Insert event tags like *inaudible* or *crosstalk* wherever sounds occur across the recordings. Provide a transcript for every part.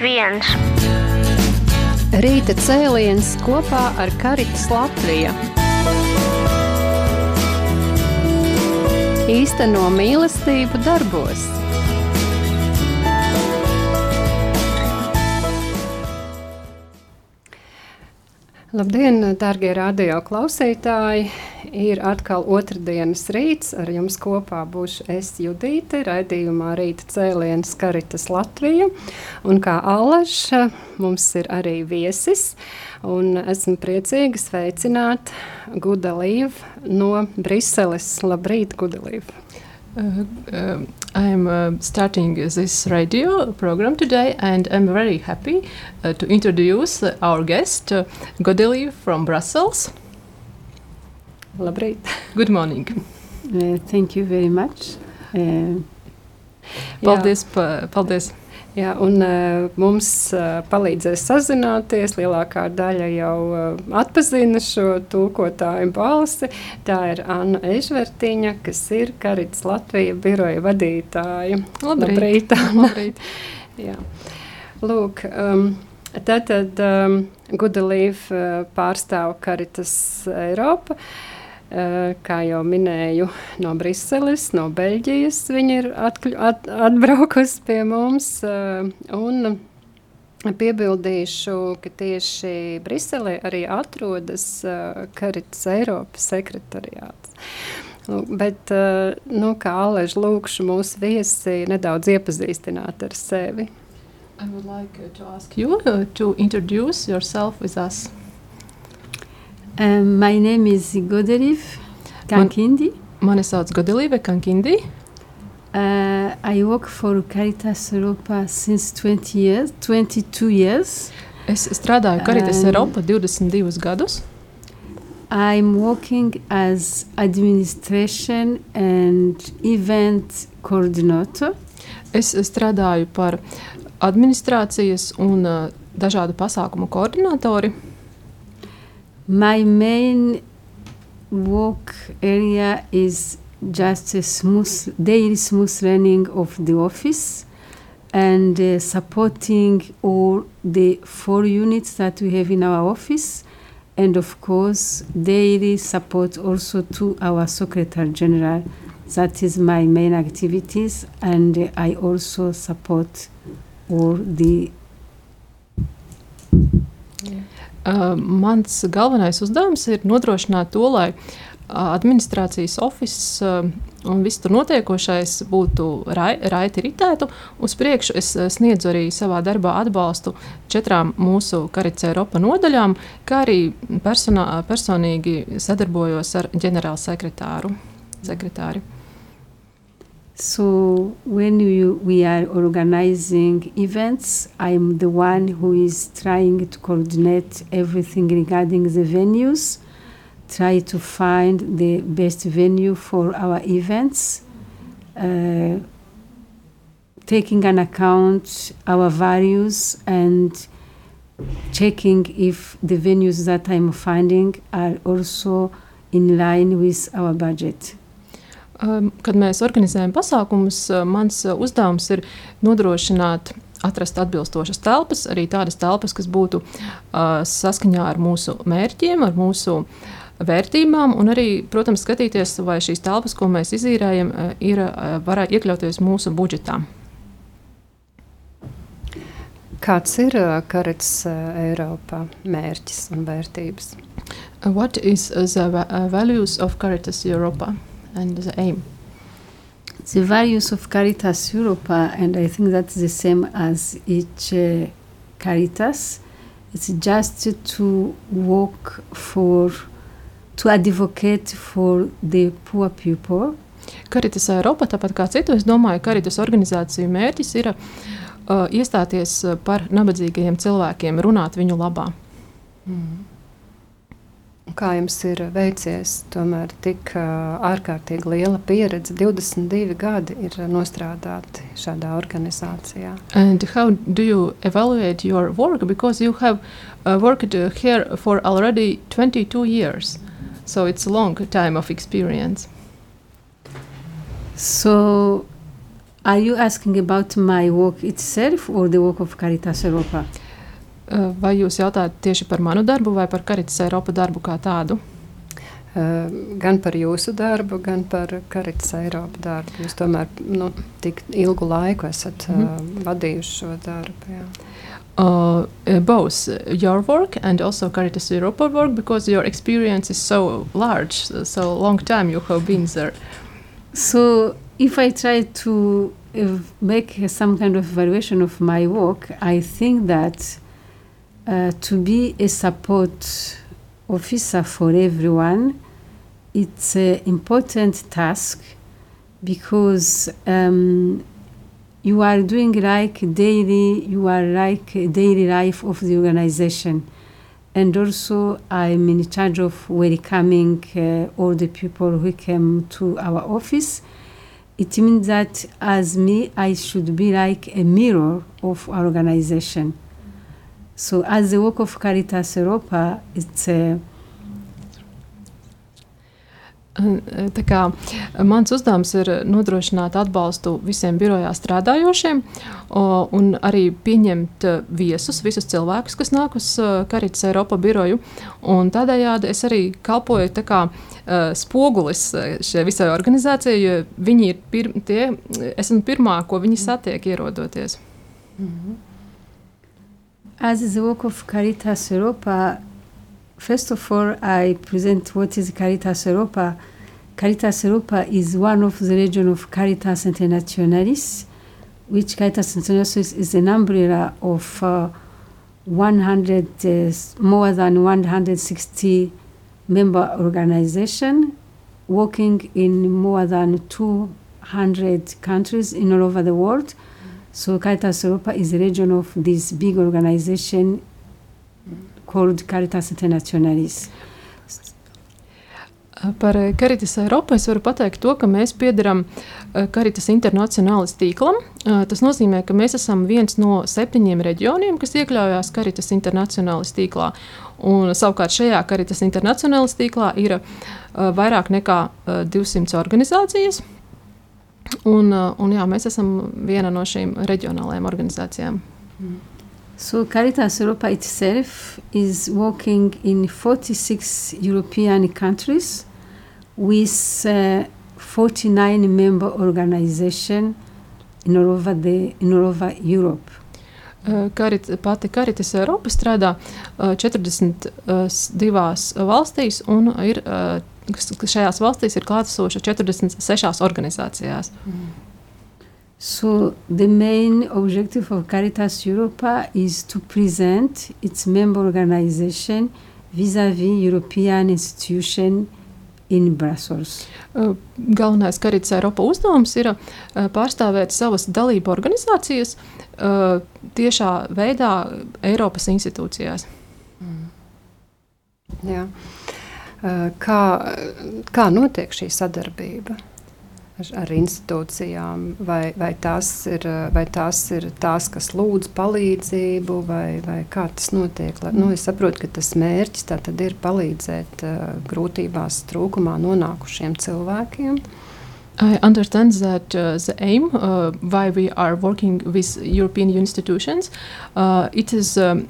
viens. Rīta cēliens kopā ar Karitas Latviju. Īsteno mīlestību darbos. Labdien, darbie radio klausītāji! Ir atkal otrdienas rīts. Ar jums kopā būšu es Judīte, raidījumā Rīta cēlienas Karitas Latvija. Un kā Alaša mums ir arī viesis. Un esmu priecīga sveicināt Gudalīvu no Briseles. Labrīt, Gudalīva! Uh, uh, I'm uh, starting this radio program today, and I'm very happy uh, to introduce our guest, uh, Godeli from Brussels. Labrīt! Good morning! Uh, thank you very much. Uh, paldies, pa, paldies! Jā, un uh, mums uh, palīdzēs sazināties. Lielākā daļa jau uh, atpazina šo tūkotāju balsi. Tā ir Anna Ežvertiņa, kas ir Karits Latvija biroja vadītāja. Labrīt! Labrīt. Labrīt. *laughs* Jā. Lūk, um, tātad um, Gudalīva pārstāv Karitas Eiropa. Uh, Eh, kā jau minēju, no Briseles, no Beļģijas viņa ir atkļu, at, atbraukusi pie mums. Eh, un piebildīšu, ka tieši Briselē arī atrodas eh, Karits Eiropas sekretariāts. Bet, nu, kā Alež, lūkšu mūsu viesi nedaudz iepazīstināt ar sevi. I would like to ask you uh, to introduce yourself with us. Um, my name is Godeliv Kankindi. Man, mani sauc Godelive Kankindi. Uh, I work for Caritas Europa since 20 years, 22 years. Es strādāju Caritas um, Europa 22 gadus. I'm working as administration and event coordinator. Es strādāju par administrācijas un uh, dažādu pasākumu koordinatori. My main work area is just a smooth, daily smooth running of the office and uh, supporting all the four units that we have in our office and of course daily support also to our secretary general. That is my main activities and uh, i also support all the mans galvenais uzdevums ir nodrošināt to, lai administrācijas uh, un viss tur notiekošais būtu rai, raiti ritētu. Uz priekšu es sniedzu arī savā darbā atbalstu četrām mūsu Karits Eiropa nodaļām, kā arī personā, personīgi sadarbojos ar ģenerālsekretāru. Sekretāri. So when you, we are organizing events, I'm the one who is trying to coordinate everything regarding the venues, try to find the best venue for our events, uh, taking an account our values and checking if the venues that I'm finding are also in line with our budget. Ehm, kad mēs organizējam pasākumus, eh, mans uzdevums ir nodrošināt atrast atbilstošas telpas, arī tādas telpas, kas būtu uh, saskaņā ar mūsu mērķiem, ar mūsu vērtībām, un arī, protams, skatīties, vai šīs telpas, ko mēs izīrējam, ir varētu iekļauties mūsu budžetā. Kāds ir Karits Eiropā mērķis un vērtības? What is the values of Caritas Europa? And the aim? The values of Caritas Europa, and I think that's the same as each uh, Caritas, it's just to work for, to advocate for the poor people. Caritas Eiropa, tāpat kā citu, es domāju, ka Caritas organizāciju mērķis ir uh, iestāties par nabadzīgajiem cilvēkiem, runāt viņu labā. Mm. Kā jums ir veicies tomēr tik uh, ārkārtīgi liela pieredze? 22 gadi ir nostrādāti šādā organizācijā. And how do you evaluate your work? Because you have uh, worked here for already 22 years. So it's a long time of experience. So Are you asking about my work itself or the work of Caritas Europa? Uh, vai jūs jautājat tieši par manu darbu vai par Caritas Eiropa darbu kā tādu? Uh, gan par jūsu darbu, gan par Caritas Eiropa darbu. Jūs tomēr nu, tik ilgu laiku esat uh, mm. vadījuši šo darbu. Jā. Uh, both your work and also Caritas Europa work because your experience is so large, so long time you have been there. So if I try to uh, make some kind of evaluation of my work, I think that uh, to be a support officer for everyone, it's an important task because um, you are doing like daily, you are like daily life of the organization. And also, I'm in charge of welcoming uh, all the people who came to our office. It means that as me, I should be like a mirror of our organization. So, as the work of Caritas Europa, it's a Kā, mans uzdevums ir nodrošināt atbalstu visiem birojā strādājošiem un arī pieņemt viesus, visus cilvēkus, kas nāk uz Karitas Eiropa biroju. Tādējādi es arī kalpoju kā, spogulis šai visai organizācijai, jo viņi ir pir, tie, esmu pirmā, ko viņi satiek ierodoties. Mm -hmm. As the work of Caritas Europa First of all, I present what is Caritas Europa. Caritas Europa is one of the region of Caritas Internationalis, which Caritas Internationalis is an umbrella of uh, 100, uh, more than 160 member organization working in more than 200 countries in all over the world. So Caritas Europa is a region of this big organization called Caritas Internationalis. Par Caritas Eiropu es varu pateikt to, ka mēs piedaram Caritas Internacionālis tīklam. Tas nozīmē, ka mēs esam viens no septiņiem reģioniem, kas iekļaujās Caritas Internacionālis tīklā. Un, savukārt šajā Caritas Internacionālis tīklā ir vairāk nekā 200 organizācijas. Un, un jā, mēs esam viena no šīm reģionālajām organizācijām. So Caritas Europa itself is working in 46 European countries with uh, 49 member organizations in all over, the, in all over Europe. Karit, uh, pati Karitas Eiropa strādā uh, 42 uh, valstīs, un ir, uh, šajās valstīs ir klātesoša 46 organizācijās. Mm. So the main objective of Caritas Europa is to present its member organization vis-à-vis European institution in Brussels. Uh, galvenais Caritas Eiropa uzdevums ir uh, pārstāvēt savas dalību organizācijas uh, tiešā veidā Eiropas institūcijās. Mm. Jā. Kā, kā notiek šī sadarbība? ar institūcijām, vai, vai, tās ir, vai tās ir tās, kas lūdz palīdzību, vai, vai kā tas notiek. Nu, es saprotu, ka tas mērķis ir palīdzēt uh, grūtībās, trūkumā nonākušiem cilvēkiem. I understand that uh, the aim uh, why we are working with European institutions uh, it is um,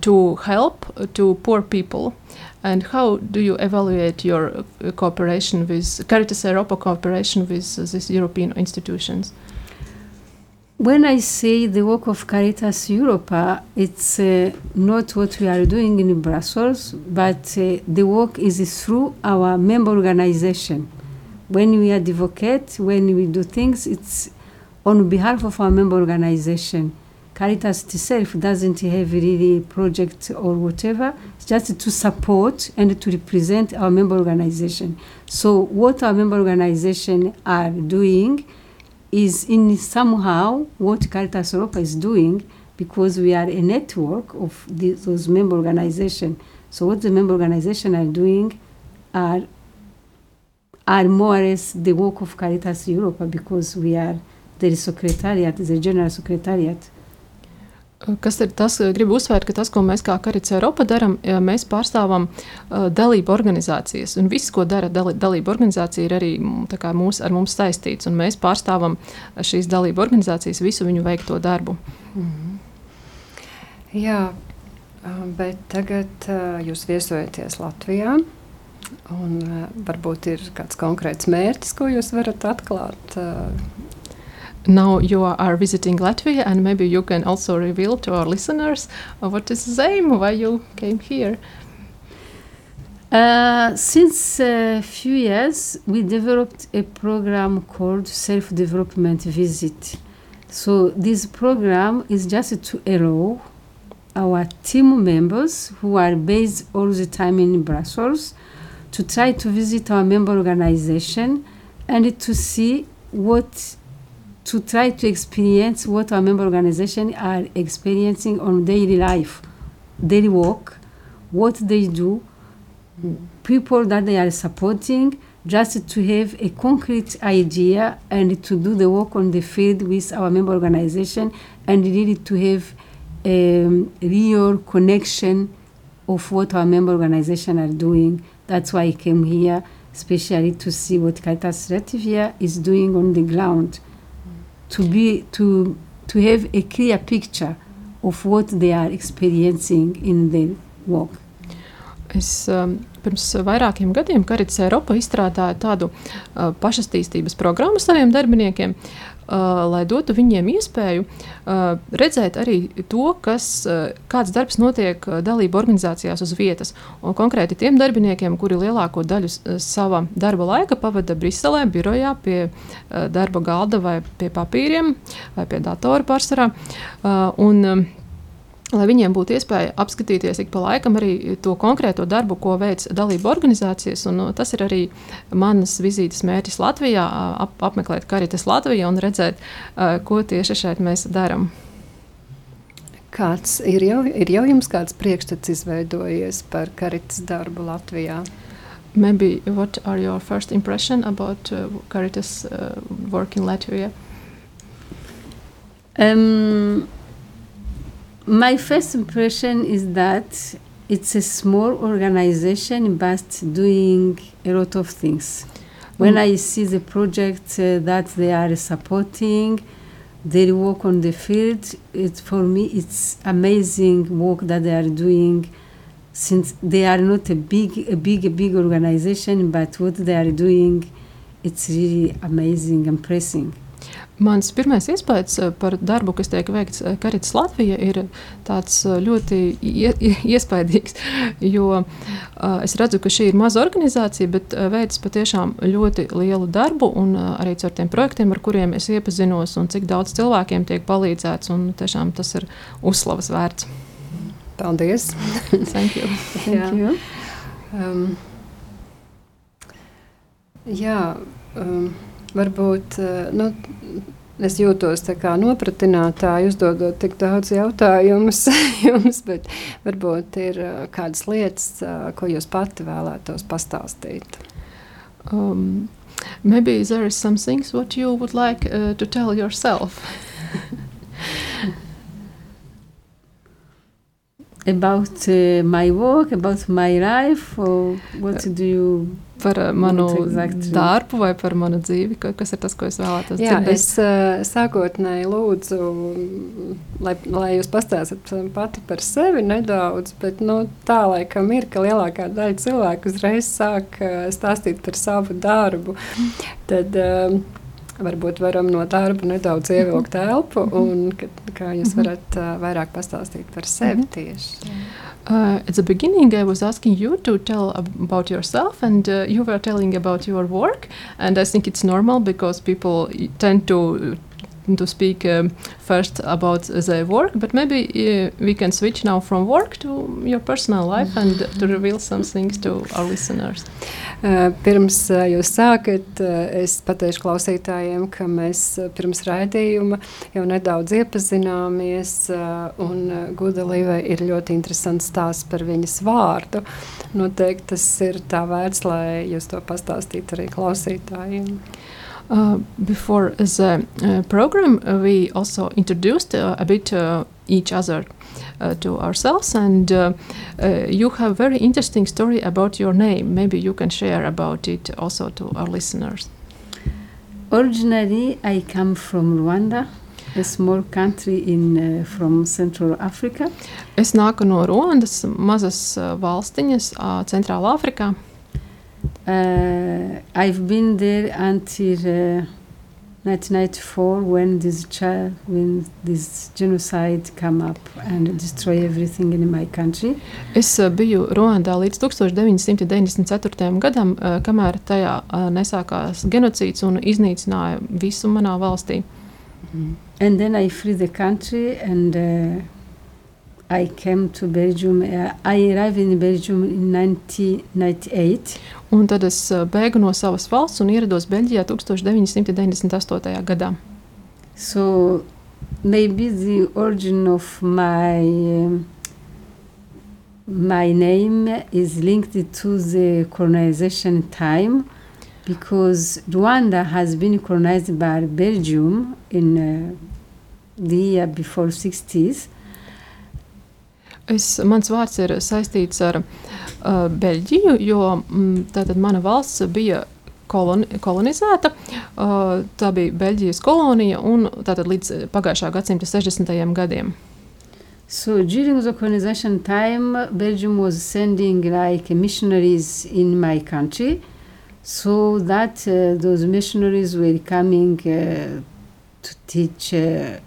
to help to poor people And how do you evaluate your uh, cooperation with Caritas Europa cooperation with uh, these European institutions? When I say the work of Caritas Europa, it's uh, not what we are doing in Brussels, but uh, the work is through our member organization. When we advocate, when we do things, it's on behalf of our member organization. Caritas itself doesn't have really project or whatever. Just to support and to represent our member organization. So what our member organization are doing is in somehow what Caritas Europa is doing because we are a network of the, those member organizations. So what the member organizations are doing are are more or less the work of Caritas Europa because we are the secretariat, the general secretariat Kas ir tas, gribu uzsvērt, ka tas, ko mēs kā Karits Eiropa darām, mēs pārstāvam uh, dalību organizācijas. Un viss, ko dara dali, dalību organizācija, ir arī mūs, ar mums saistīts. Un mēs pārstāvam šīs dalību organizācijas visu viņu veikto darbu. Mm -hmm. Jā, bet tagad uh, jūs viesojaties Latvijā. Un, uh, varbūt ir kāds konkrēts mērķis, ko jūs varat atklāt uh, now you are visiting Latvia, and maybe you can also reveal to our listeners uh, what is the aim, why you came here. Uh, since a few years, we developed a program called Self Development Visit. So, this program is just to allow our team members who are based all the time in Brussels to try to visit our member organization and to see what to try to experience what our member organizations are experiencing on daily life, daily work, what they do, people that they are supporting, just to have a concrete idea and to do the work on the field with our member organization and really to have a um, real connection of what our member organization are doing. That's why I came here, especially to see what Caritas Latvia is doing on the ground to be to to have a clear picture of what they are experiencing in their work. Es um, pirms vairākiem gadiem Karits Eiropa izstrādāja tādu uh, pašattīstības programmu saviem darbiniekiem, lai dotu viņiem iespēju uh, redzēt arī to, kas, uh, kāds darbs notiek uh, dalību organizācijās uz vietas. Un konkrēti tiem darbiniekiem, kuri lielāko daļu uh, sava darba laika pavada Briselē, birojā, pie uh, darba galda vai pie papīriem vai pie datora pārsvarā. Uh, un, um, lai viņiem būtu iespēja apskatīties ik pa laikam arī to konkrēto darbu, ko veic dalību organizācijas. Un, uh, tas ir arī manas vizītes mērķis Latvijā, ap, apmeklēt Karitas Latviju un redzēt, uh, ko tieši šeit mēs darām. Kāds ir jau, ir jau jums kāds priekšstats izveidojies par Karitas darbu Latvijā? Maybe what are your first impression about uh, Caritas uh, work in Latvia? Um, my first impression is that it's a small organization but doing a lot of things. When mm. I see the project uh, that they are supporting, their work on the field, it, for me it's amazing work that they are doing since they are not a big, a big, a big organization, but what they are doing, it's really amazing, and impressive. Mans pirmais iespējas eh, par darbu, kas tiek veikts Karitas eh, Latvijā, ir tāds eh, ļoti iespaidīgs. *laughs* Jo es redzu, ka šī ir maza organizācija, bet veids patiešām ļoti lielu darbu, un arī caur tiem projektiem, ar kuriem es iepazinos, un cik daudz cilvēkiem tiek palīdzēts. Tiešām tas ir uzslavas vērts. Paldies! *laughs* Thank you! Thank you. Um, jā, um, varbūt nu, es jūtos kā nopratinātāji, uzdodot tik daudz jautājumus *laughs* jums, bet varbūt ir kādas lietas, ko jūs pati vēlētos pastāstīt. Um, maybe there is some things what you would like uh, to tell yourself. about uh, my work, about my life, or what do you par uh, manu exactly. darbu vai par manu dzīvi? Kas ir tas, ko es vēlētos Jā, dzirdēt? Es uh, sākotnēji lūdzu, lai, lai jūs pastāstat pati par sevi nedaudz, bet nu, tā laikam ir, ka lielākā daļa cilvēku uzreiz sāk uh, stāstīt par savu darbu. Tad, varbūt varam no darba nedaudz ievilkt elpu, un kā jūs mhm. varat uh, vairāk pastāstīt par sevi mhm. tieši. Uh, at the beginning, I was asking you to tell about yourself, and uh, you were telling about your work. And I think it's normal because people tend to to speak um, first about the work, but maybe uh, we can switch now from work to your personal life and to reveal some things to our listeners. Uh, pirms uh, jūs sākat, es pateikšu klausītājiem, ka mēs pirms raidījuma jau nedaudz iepazināmies, un Guda Līvai ir ļoti interesants stāsts par viņas vārdu. Noteikti tas ir tā vērts, lai jūs to pastāstītu arī klausītājiem. Uh, before the uh, program, uh, we also introduced uh, a bit uh, each other to ourselves. And you have very interesting story about your name. Maybe you can share about it also to our listeners. Originally, I come from Rwanda, a small country in from Central Africa. Es nāku no Ruandas, mazas valstiņas, Centrālā Afrikā. Uh, I've been there until uh, 1994 when this child, when this genocide come up and destroy everything in my country. Es uh, biju Ruandā līdz 1994. gadam, uh, kamēr tajā uh, nesākās genocīds un iznīcināja visu manā valstī. And then I free the country and uh, I came to Belgium. Uh, I arrived in Belgium in 1998. Un tad es uh, bēgu no savas valsts un ierados Beļģijā 1998. gadā. So maybe the origin of my um, my name is linked to the colonization time because Rwanda has been colonized by Belgium in uh, the year before 60s. Es, mans vārds ir saistīts ar uh, Beļģiju, jo mm, tātad mana valsts bija koloni, kolonizēta. Uh, tā bija Beļģijas kolonija un tātad līdz pagājušā gadsimta 60. gadiem. So during the colonization time, Belgium was sending like missionaries in my country, so that uh, those missionaries were coming uh, to teach uh,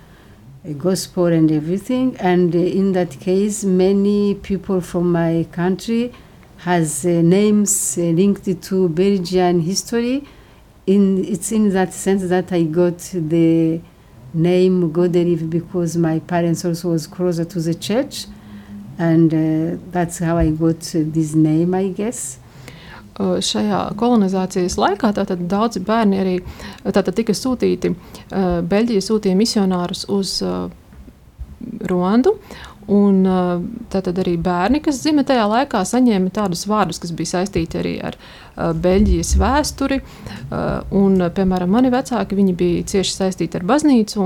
gospel and everything. And uh, in that case, many people from my country has uh, names uh, linked to Belgian history. In it's in that sense that I got the name Godelive because my parents also was closer to the church, and uh, that's how I got this name, I guess. Šajā kolonizācijas laikā daudzi bērni arī tātad tika sūtīti. Beļģija sūtīja misionārus uz Ruandu. Un, tātad arī bērni, kas dzimta tajā laikā, saņēma tādus vārdus, kas bija saistīti arī ar Beļģijas vēsturi. Un, piemēram, mani vecāki bija cieši saistīti ar baznīcu,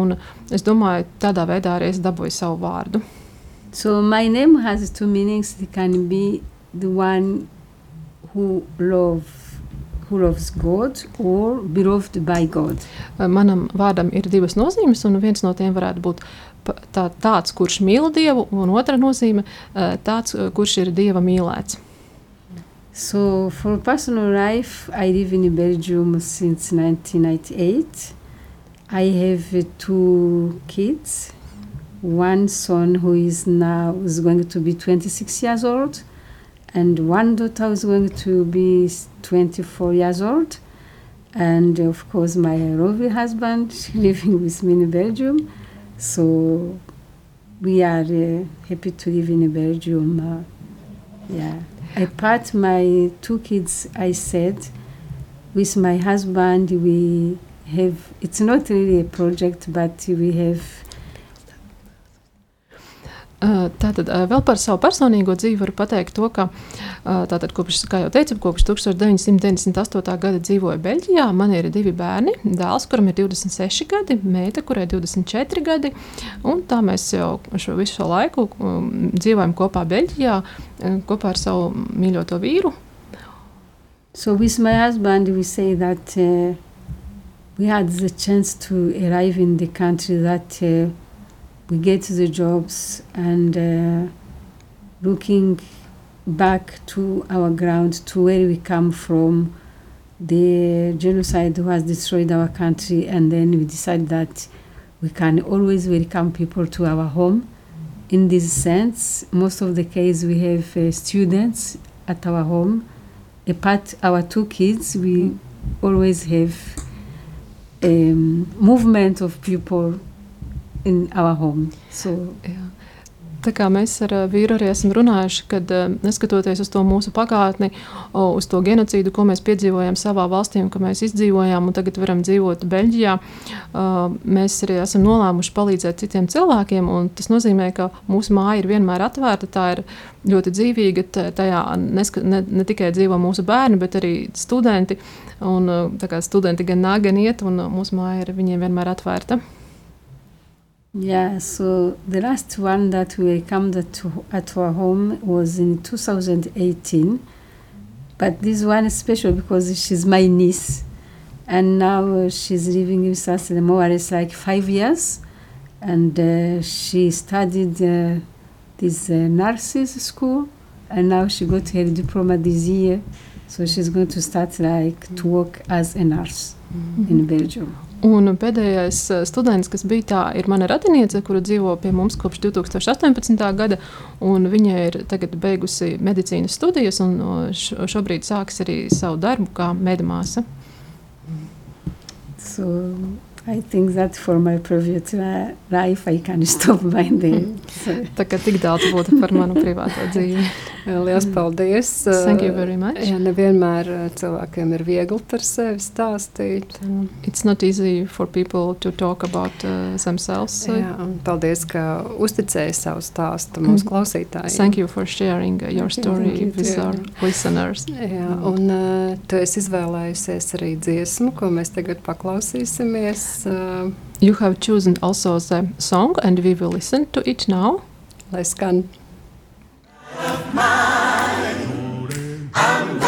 es domāju, tādā veidā arī es dabūju savu vārdu. So my name has two meanings. It can be the one who love who loves God or beloved by God. Manam vārdam ir divas nozīmes, un viens no tiem varētu būt tā, tāds, kurš mīl Dievu, un otra nozīme tāds, kurš ir Dieva mīlēts. So for personal life, I live in Belgium since 1998. I have two kids. One son who is now is going to be 26 years old, and one daughter who's going to be 24 years old. And of course, my lovely husband *laughs* living with me in Belgium. So we are uh, happy to live in Belgium. Uh, yeah. Apart my two kids, I said, with my husband, we have, it's not really a project, but we have Tātad vēl par savu personīgo dzīvi varu pateikt to, ka tātad, kopš, kā jau teicu, kopš 1998. gada dzīvoju Beļģijā. Man ir divi bērni. Dēls, kuram ir 26 gadi, meita, kurai ir 24 gadi. Un tā mēs jau šo visu šo laiku um, dzīvojam kopā Beļģijā, kopā ar savu mīļoto vīru. So with my husband, we say that uh, we had the chance to arrive in the country that uh, we get the jobs and uh, looking back to our ground, to where we come from, the genocide who has destroyed our country, and then we decide that we can always welcome people to our home. In this sense, most of the case we have uh, students at our home apart our two kids, we always have um, movement of people in our home. So Jā. Tā kā mēs ar ā, vīru arī esam runājuši, kad ā, neskatoties uz to mūsu pagātni, uz to genocīdu, ko mēs piedzīvojām savā valstī un ka mēs izdzīvojām un tagad varam dzīvot Beļģijā, mēs arī esam nolēmuši palīdzēt citiem cilvēkiem. Tas nozīmē, ka mūsu māja ir vienmēr atvērta, tā ir ļoti dzīvīga. Tajā neska, ne, ne tikai dzīvo mūsu bērni, bet arī studenti. Un, studenti gan nāk, gan iet, un mūsu māja ir viņiem vienmēr atvērta. Yeah, so the last one that we welcomed at, at our home was in 2018. But this one is special because she's my niece. And now uh, she's living with us more or less like five years. And uh, she studied uh, this uh, nurses school. And now she got her diploma this year. So she's going to start like to work as a nurse in Belgium. Un pēdējais uh, students, kas bija tā, ir mana radiniece, kura dzīvo pie mums kopš 2018. gada. Viņa ir beigusi medicīnas studijas un š- šobrīd sāks arī savu darbu kā medmāsa. So I think that for my private uh, life, I can *laughs* stop by there. So, Tā kā tik daudz būtu par manu *laughs* privāto dzīvi. Lielas paldies! Thank you very much. Jā, nevienmēr uh, cilvēkiem ir viegli par sevi stāstīt. un- It's not easy for people to talk about uh, themselves. Jā, paldies, ka uzticēji savu stāstu mūsu Mm. klausītājiem. Thank you for sharing uh, your story thank you with too. our listeners. Jā, un uh, tu esi izvēlējusies arī dziesmu, ko mēs tagad paklausīsimies. Uh, You have chosen also the song, and we will listen to it now. lai skan I'm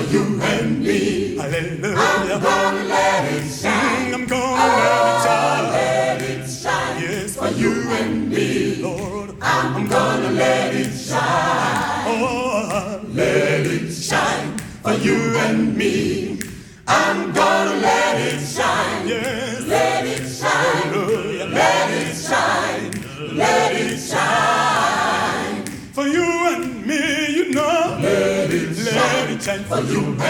you and me. Hallelujah. I'm gonna let it shine. I'm gonna let it shine. Let it shine. Yes, for you and me, Lord. I'm gonna let it shine. Oh, let it shine for you and me. I'm gonna let it shine. Yes,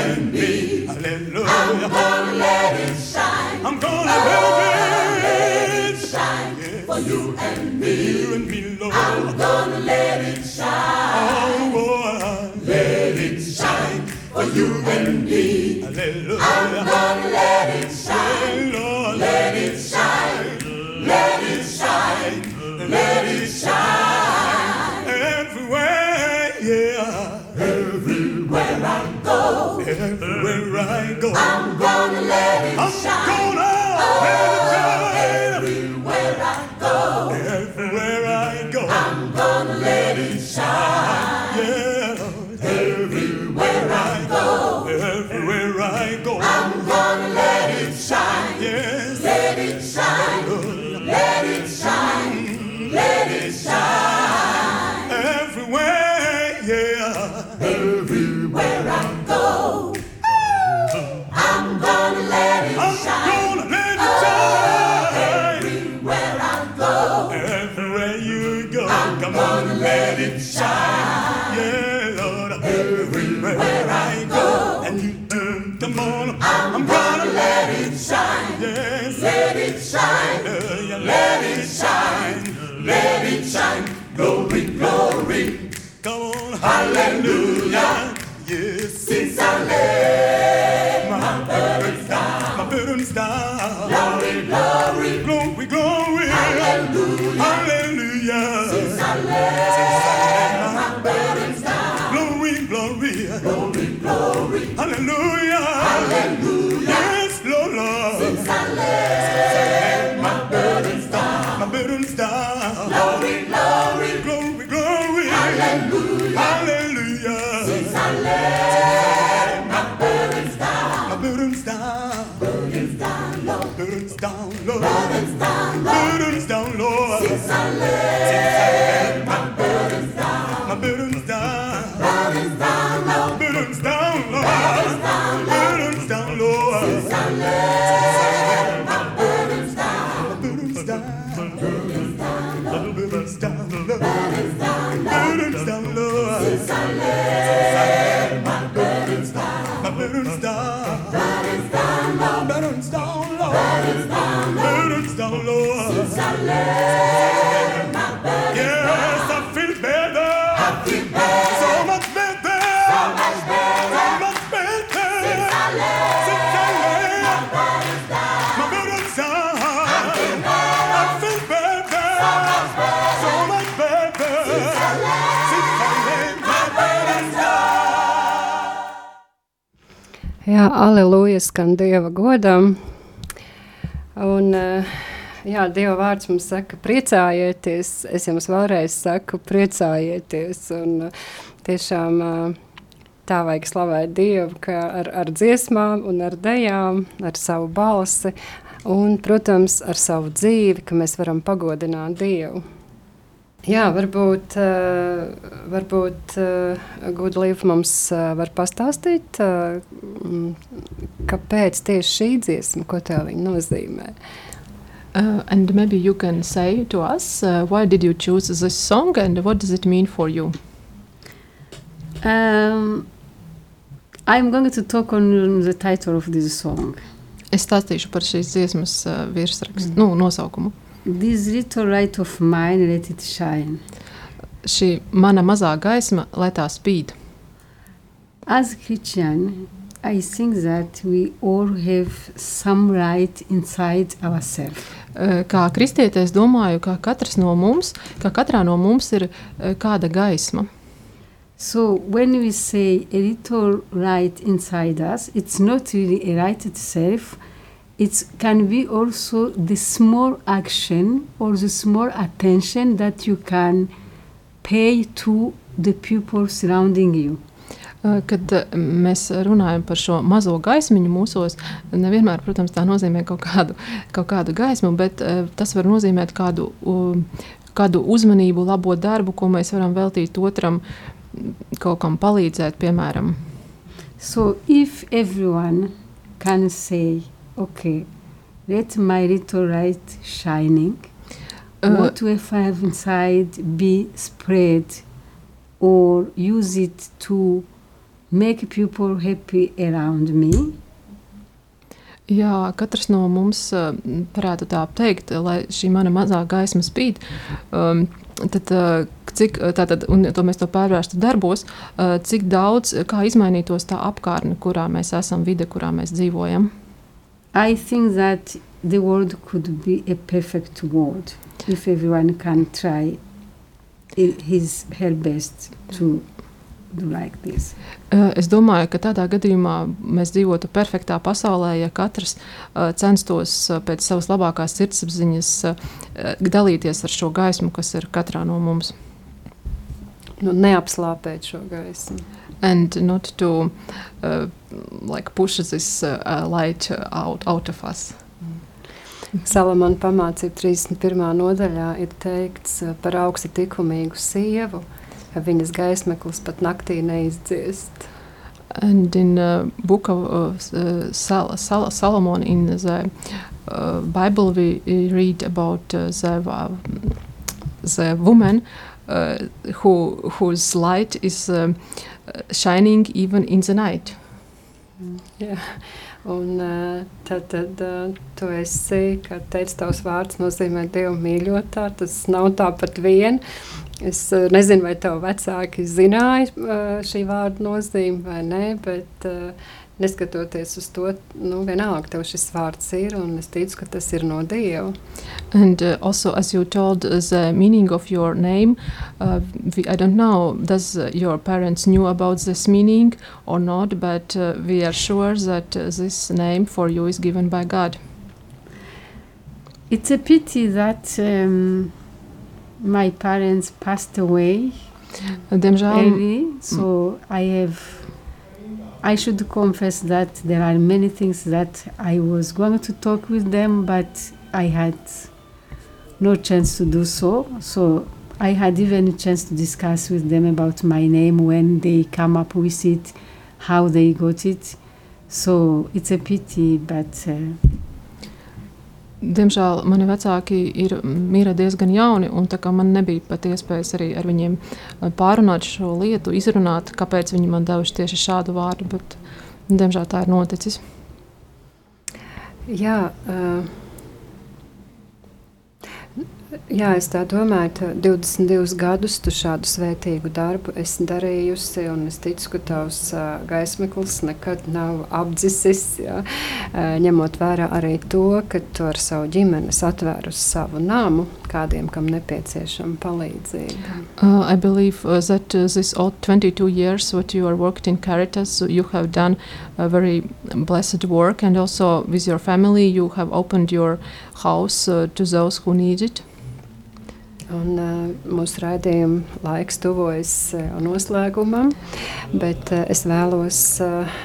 and me. Hallelujah. I'm gonna let it shine. I'm gonna let it shine for you and me. You and me, Lord. I'm gonna let it shine. Oh, boy. let it shine for you and me. Hallelujah. I'm gonna let it shine, Lord. Let it shine. Let it shine. Let it shine everywhere, yeah. Everywhere Go, everywhere I go, I'm hallelujah. Yes, since I left my burdens down, my burdens down. Glory, glory, glory, glory. Hallelujah, hallelujah. Since I left down, Lord, burdens down, Lord, burdens down, Lord. Since I left Jā, aleluja skan Dieva godam. Un, eh, jā, Dieva vārds mums saka, priecājieties. Es jums vēlreiz saku, priecājieties. Un, eh, tiešām eh, tā vajag slavēt Dievu, ka ar, ar dziesmām un ar dejām, ar savu balsi un, protams, ar savu dzīvi, ka mēs varam pagodināt Dievu. Jā, varbūt, uh, varbūt uh, Gudlīva mums uh, var pastāstīt, uh, kāpēc tieši šī dziesma, ko tev viņa nozīmē. Uh, and maybe you can say to us uh, why did you choose this song and what does it mean for you? Um, I'm going to talk on the title of this song. Es stāstīšu par šīs dziesmas uh, virsrakstu, mm. nu, nosaukumu. This little light of mine, let it shine. Šī mana mazā gaisma, lai tā spīd. As Christian, I think that we all have some light inside ourselves. Kā kristietis, domāju, ka katrs no mums, ka katrā no mums ir kāda gaisma. So when we say a little light inside us, it's not really a light itself. It can be also the small action or the small attention that you can pay to the people surrounding you. Uh, Kad uh, mēs runājam par šo mazo gaismiņu mūsos, nevienmēr, protams, tā nozīmē kaut kādu, kaut kādu gaismu, bet uh, tas var nozīmēt kādu, kādu uzmanību, labo darbu, ko mēs varam veltīt otram, kaut kam palīdzēt, piemēram. So if everyone can say, okay, let my little light shining, Uh, what I have inside be spread or use it to make people happy around me? Jā, katrs no mums uh, varētu tā teikt, lai šī mana mazā gaisma spīd. Um, tad, uh, cik, uh, tātad, un to mēs to pārvērstu darbos, cik daudz, kā izmainītos tā apkārtne, kurā mēs esam, vide, kurā mēs dzīvojam. I think that the world could be a perfect world if everyone can try his her best to like this. Uh, Es domāju, ka tādā gadījumā mēs dzīvotu perfektā pasaulē, ja katrs uh, censtos uh, pēc savas labākās sirdsapziņas uh, uh, dalīties ar šo gaismu, kas ir katrā no mums. Nu, neapslāpēt šo gaismu. And not to uh, like push this uh, uh, light out, out of us. Salamana pamācība 31. nodaļā ir teikts uh, par augstu likumīgu sievu, ka viņas gaismeklis pat naktī neizdziest. And in the book of uh, Sal- Sal- Solomon in the uh, Bible, we read about uh, the, uh, the woman uh, who, whose light is uh, shining even in the night. Jā. Un uh, tad, tad uh, tu esi, kā teica, tavs vārds nozīmē Dievu mīļotā. Tas nav tāpat vien. Es uh, nezinu, vai tev vecāki zināja uh, šī vārda nozīmi vai nē, bet uh, neskatoties uz to, nu, vienalga tev šis vārds ir, un es ticu, ka tas ir no Dieva. And uh, also, as you told uh, the meaning of your name, uh, we, I don't know, does uh, your parents knew about this meaning or not? But uh, we are sure that uh, this name for you is given by God. It's a pity that um, my parents passed away early, so I have. I should confess that there are many things that I was going to talk with them, but I had no chance to do so. So I had even a chance to discuss with them about my name when they come up with it, how they got it. So it's a pity, but uh, Diemžēl mani vecāki ir mīra diezgan jauni, un man nebija pat iespējas arī ar viņiem pārunāt šo lietu, izrunāt, kāpēc viņi man devuši tieši šādu vārdu. Bet, diemžēl tā ir noticis. Jā, uh, Jā, es tā domāju, ka 22 gadus tu šādu svētīgu darbu esi darījusi, un es ticu, ka tavs gaismeklis nekad nav apdzisis, jā, ņemot vērā arī to, ka tu ar savu ģimeni atvērusi savu namu kādiem, kam nepieciešama palīdzība. Uh, I believe uh, that uh, this all 22 years what you are worked in Caritas, you have done a very blessed work, and also with your family you have opened your house uh, to those who need it. Un, uh, mūsu raidījuma laiks tuvojas uh, noslēgumam, bet uh, es vēlos uh,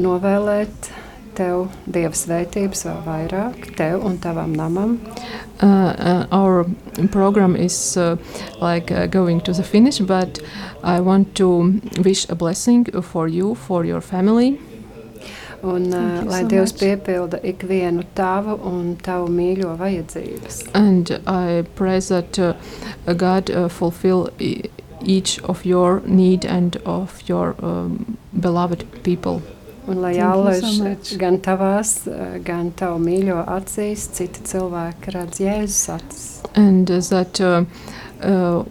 novēlēt tev dieva svētības vēl vairāk, tev un tavam namam. Uh, uh, our program is uh, like uh, going to the finish, but I want to wish a blessing for you, for your family. Un, uh, lai so Dievs much. piepilda ikvienu tavu un tavu mīļo vajadzības. And I pray that uh, God uh, fulfill each of your need and of your um, beloved people. Un lai jālaiž so gan tavās, uh, gan tavu mīļo acīs, citi cilvēki redz Jēzus acis. And that uh, uh,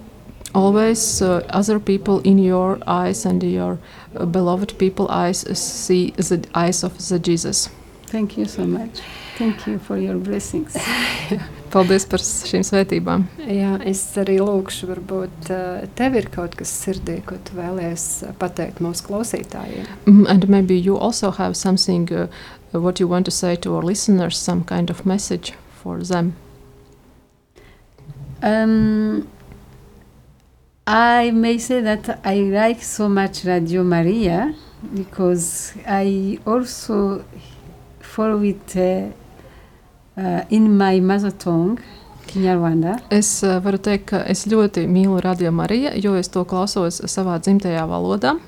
always uh, other people in your eyes and your uh, beloved people eyes see the eyes of the Jesus. Thank you so much. Thank you for your blessings. *laughs* Paldies par šīm svētībām. Jā, es arī lūkšu, varbūt uh, tev ir kaut kas sirdī, ko tu vēlies pateikt mūsu klausītājiem. Mm, and maybe you also have something uh, what you want to say to our listeners, some kind of message for them. Um, I may say that I like so much Radio Maria because I also follow it uh, uh, in my mother tongue. Es uh, varu teikt, ka es ļoti mīlu Radio Mariju, jo es to klausos savā dzimtajā valodā.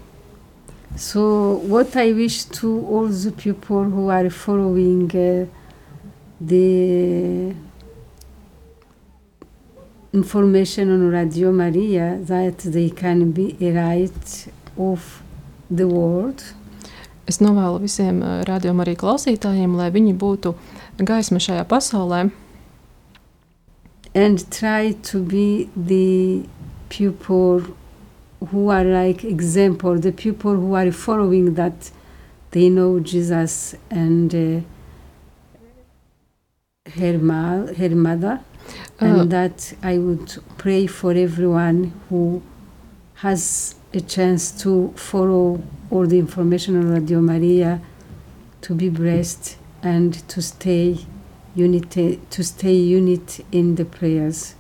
So, what I wish to all the people who are following uh, the information on Radio Maria that they can be a right of the world. Es novēlu visiem uh, radiom arī klausītājiem, lai viņi būtu gaisma šajā pasaulē. And try to be the people who are like example, the people who are following that they know Jesus and uh, her, ma her mother. And uh, that I would pray for everyone who has a chance to follow all the information on Radio Maria to be blessed and to stay unity, to stay unit in the prayers.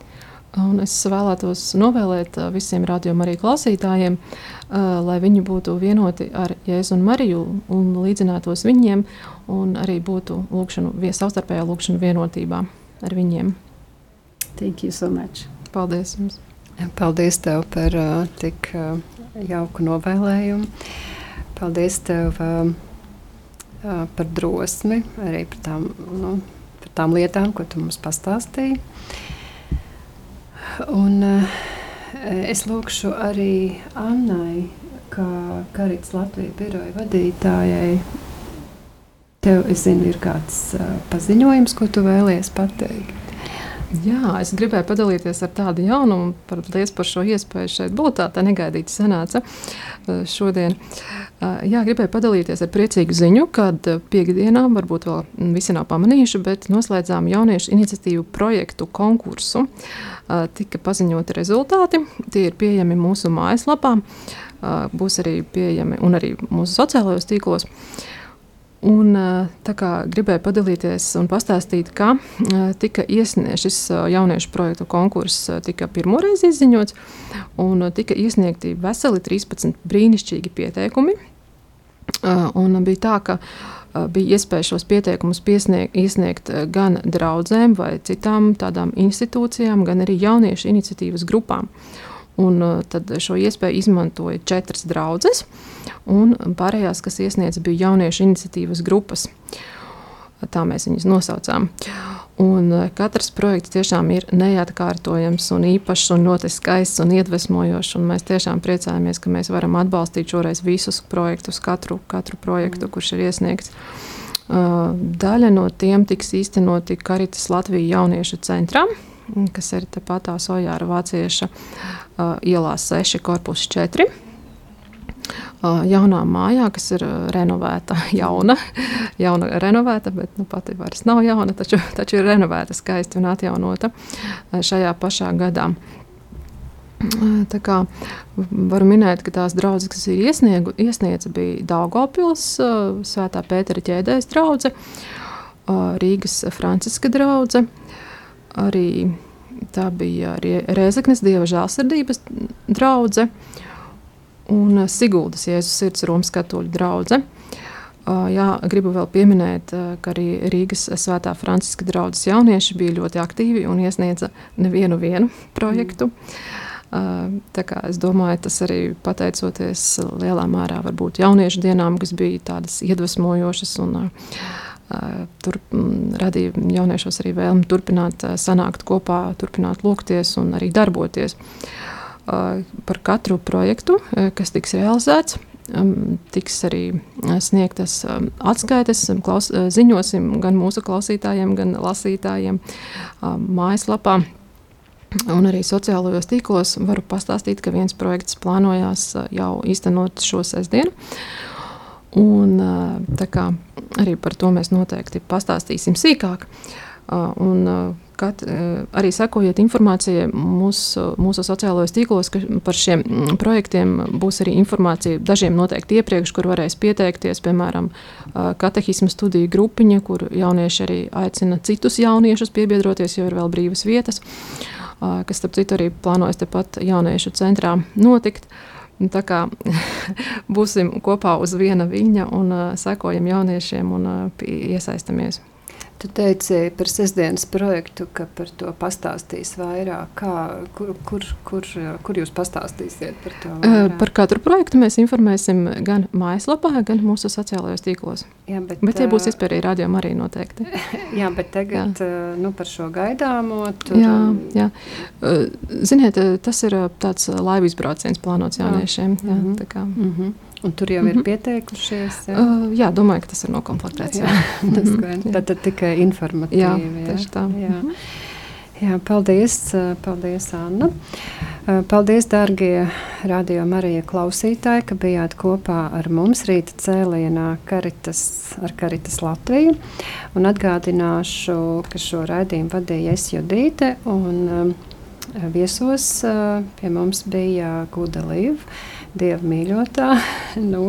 Un es vēlētos novēlēt uh, visiem arī klausītājiem, uh, lai viņi būtu vienoti ar Jēzu un Mariju un līdzinātos viņiem un arī būtu lūkšanu, savstarpējā lūkšanu vienotībā ar viņiem. Thank you so much. Paldies jums. Paldies tev par uh, tik uh, jauku novēlējumu. Paldies tev uh, uh, par drosmi, arī par tām, nu, par tām lietām, ko tu mums pastāstīji. Un, uh, es lūkšu arī Annai, kā Karits Latvijas biroja vadītājai. Tev, es zinu, ir kāds uh, paziņojums, ko tu vēlies pateikt. Jā, es gribēju padalīties ar tādu jaunumu. Paldies par šo iespēju šeit būt. Tā, tā negaidīti sanāca uh, šodien. Uh, jā, gribēju padalīties ar priecīgu ziņu, kad uh, piekdienā, varbūt vēl visi nav pamanījuši, bet noslēdzām jauniešu iniciatīvu projektu konkursu. Tika paziņoti rezultāti. Tie ir pieejami mūsu mājaslapā, būs arī pieejami un arī mūsu sociālajos tīklos. Uh, Un, gribēju padalīties un pastāstīt, ka tika iesniegts šis jauniešu projektu konkurss, tika pirmoreiz izziņots, un tika iesniegti veseli 13 brīnišķīgi pieteikumi. Un bija tā, ka bija iespēja šos pieteikumus piesniegt, iesniegt gan draudzēm vai citām tādām institūcijām, gan arī jauniešu iniciatīvas grupām. Un uh, tad šo iespēju izmantoja četras draudzes, un pārējās, kas iesniedz, bija jauniešu iniciatīvas grupas. Tā mēs viņus nosaucām. Un katrs projekts tiešām ir neatkārtojams un īpašs un ļoti skaists un iedvesmojošs. Un mēs tiešām priecājamies, ka mēs varam atbalstīt šoreiz visus projektus, katru, katru projektu, kurš ir iesniegts. Daļa no tiem tiks īstenoti Karitas Latvijas jauniešu centrā, kas ir tepat tā Sojāra Vācieša ielā 6, korpus 4 jaunā mājā, kas ir renovēta, *laughs* jauna, jauna renovēta, bet nu, pati vairs nav jauna, taču, taču ir renovēta, skaisti un atjaunota šajā pašā gadā. Tā kā varu minēt, ka tās draudzes, kas ir iesniegu, iesniedza, bija Daugopils, Svētā Pētera ķēdēs draudze, Rīgas Franciska draudze, arī tā bija Rēzeknes Dieva žēlsirdības uh, un eh, Siguldas Jēzus sirds Romas katoļu draudzene. Uh, jā, gribu vēl pieminēt, uh, ka arī Rīgas Svētā Franciska draugas jaunieši bija ļoti aktīvi un iesniedza nevienu projektu. Mm. Uh, es domāju, tas arī pateicoties lielā mērā varbūt jauniešu dienām, kas bija tādas iedvesmojošas un tur mm, radīja jauniešos arī vēlmi turpināt sanākt kopā, turpināt lūgties un arī darboties. Par katru projektu, kas tiks realizēts. Tiks arī sniegtas atskaites, klaus, ziņosim gan mūsu klausītājiem, gan lasītājiem mājaslapā. Un arī sociālajos tīklos varu pastāstīt, ka viens projekts plānojās jau īstenot šo sestdienu. Un, kā, arī par to mēs noteikti pastāstīsim sīkāk. Un, eh, arī sekojiet informācijai mūsu, mūsu sociālajos tīklos, ka par šiem projektiem būs arī informācija dažiem noteikti iepriekš, kur varēs pieteikties, piemēram, eh, katehismu studiju grupiņa, kur jaunieši arī aicina citus jauniešus piebiedroties, jo ir vēl brīvas vietas, kas, starp citu, arī plānojas tepat jauniešu centrā notikt. Tā kā *laughs* būsim kopā uz viena viņa un sekojam jauniešiem un iesaistamies. Tu teici par sestdienas projektu, ka par to pastāstīs vairāk. Kā, kur, kur, kur, kur jūs pastāstīsiet par to? Vairāk? Par katru projektu mēs informēsim gan mājaslapā, gan mūsu sociālajos tīklos. Jā, bet, bet ja būs iespēja arī rādījumā, arī noteikti. *laughs* jā, bet tagad jā. Nu, par šo gaidāmo. Tur... Jā, jā. Ziniet, tas ir tāds laivu izbrauciens plānots jauniešiem. Jā, jā, mm -hmm. Un tur jau mm -hmm. ir mhm. pieteikušies. Jā. Uh, jā, domāju, ka tas ir nokomplektēts. Jā. Jā, *laughs* tas jā. Tad, tad tikai informatīvi. Jā, jā. tieši tā. Jā. Mm -hmm. Jā, paldies, paldies, Anna. Paldies, darbie radio Marija klausītāji, ka bijāt kopā ar mums rīta cēlienā Karitas, ar Karitas Latviju. Un atgādināšu, ka šo raidījumu vadīja es Judīte un um, viesos uh, pie mums bija Guda Līva dieva mīļotā *laughs* no,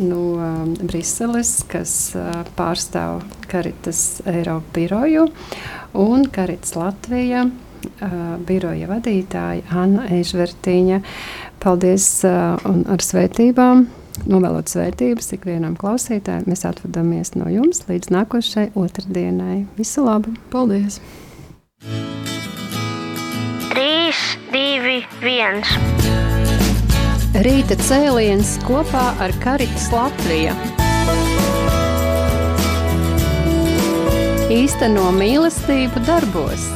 no um, Briseles, kas uh, pārstāv Karitas Eiropa biroju un Karitas Latvija uh, biroja vadītāja Anna Eižvertiņa. Paldies uh, un ar svētībām! Novēlot svētības ikvienam klausītājam, mēs atvadāmies no jums līdz nākošai otrdienai. Visu labu! Paldies! 3, 2, 1. Rīta cēliens kopā ar Karitas Latviju. Īsteno mīlestību darbos.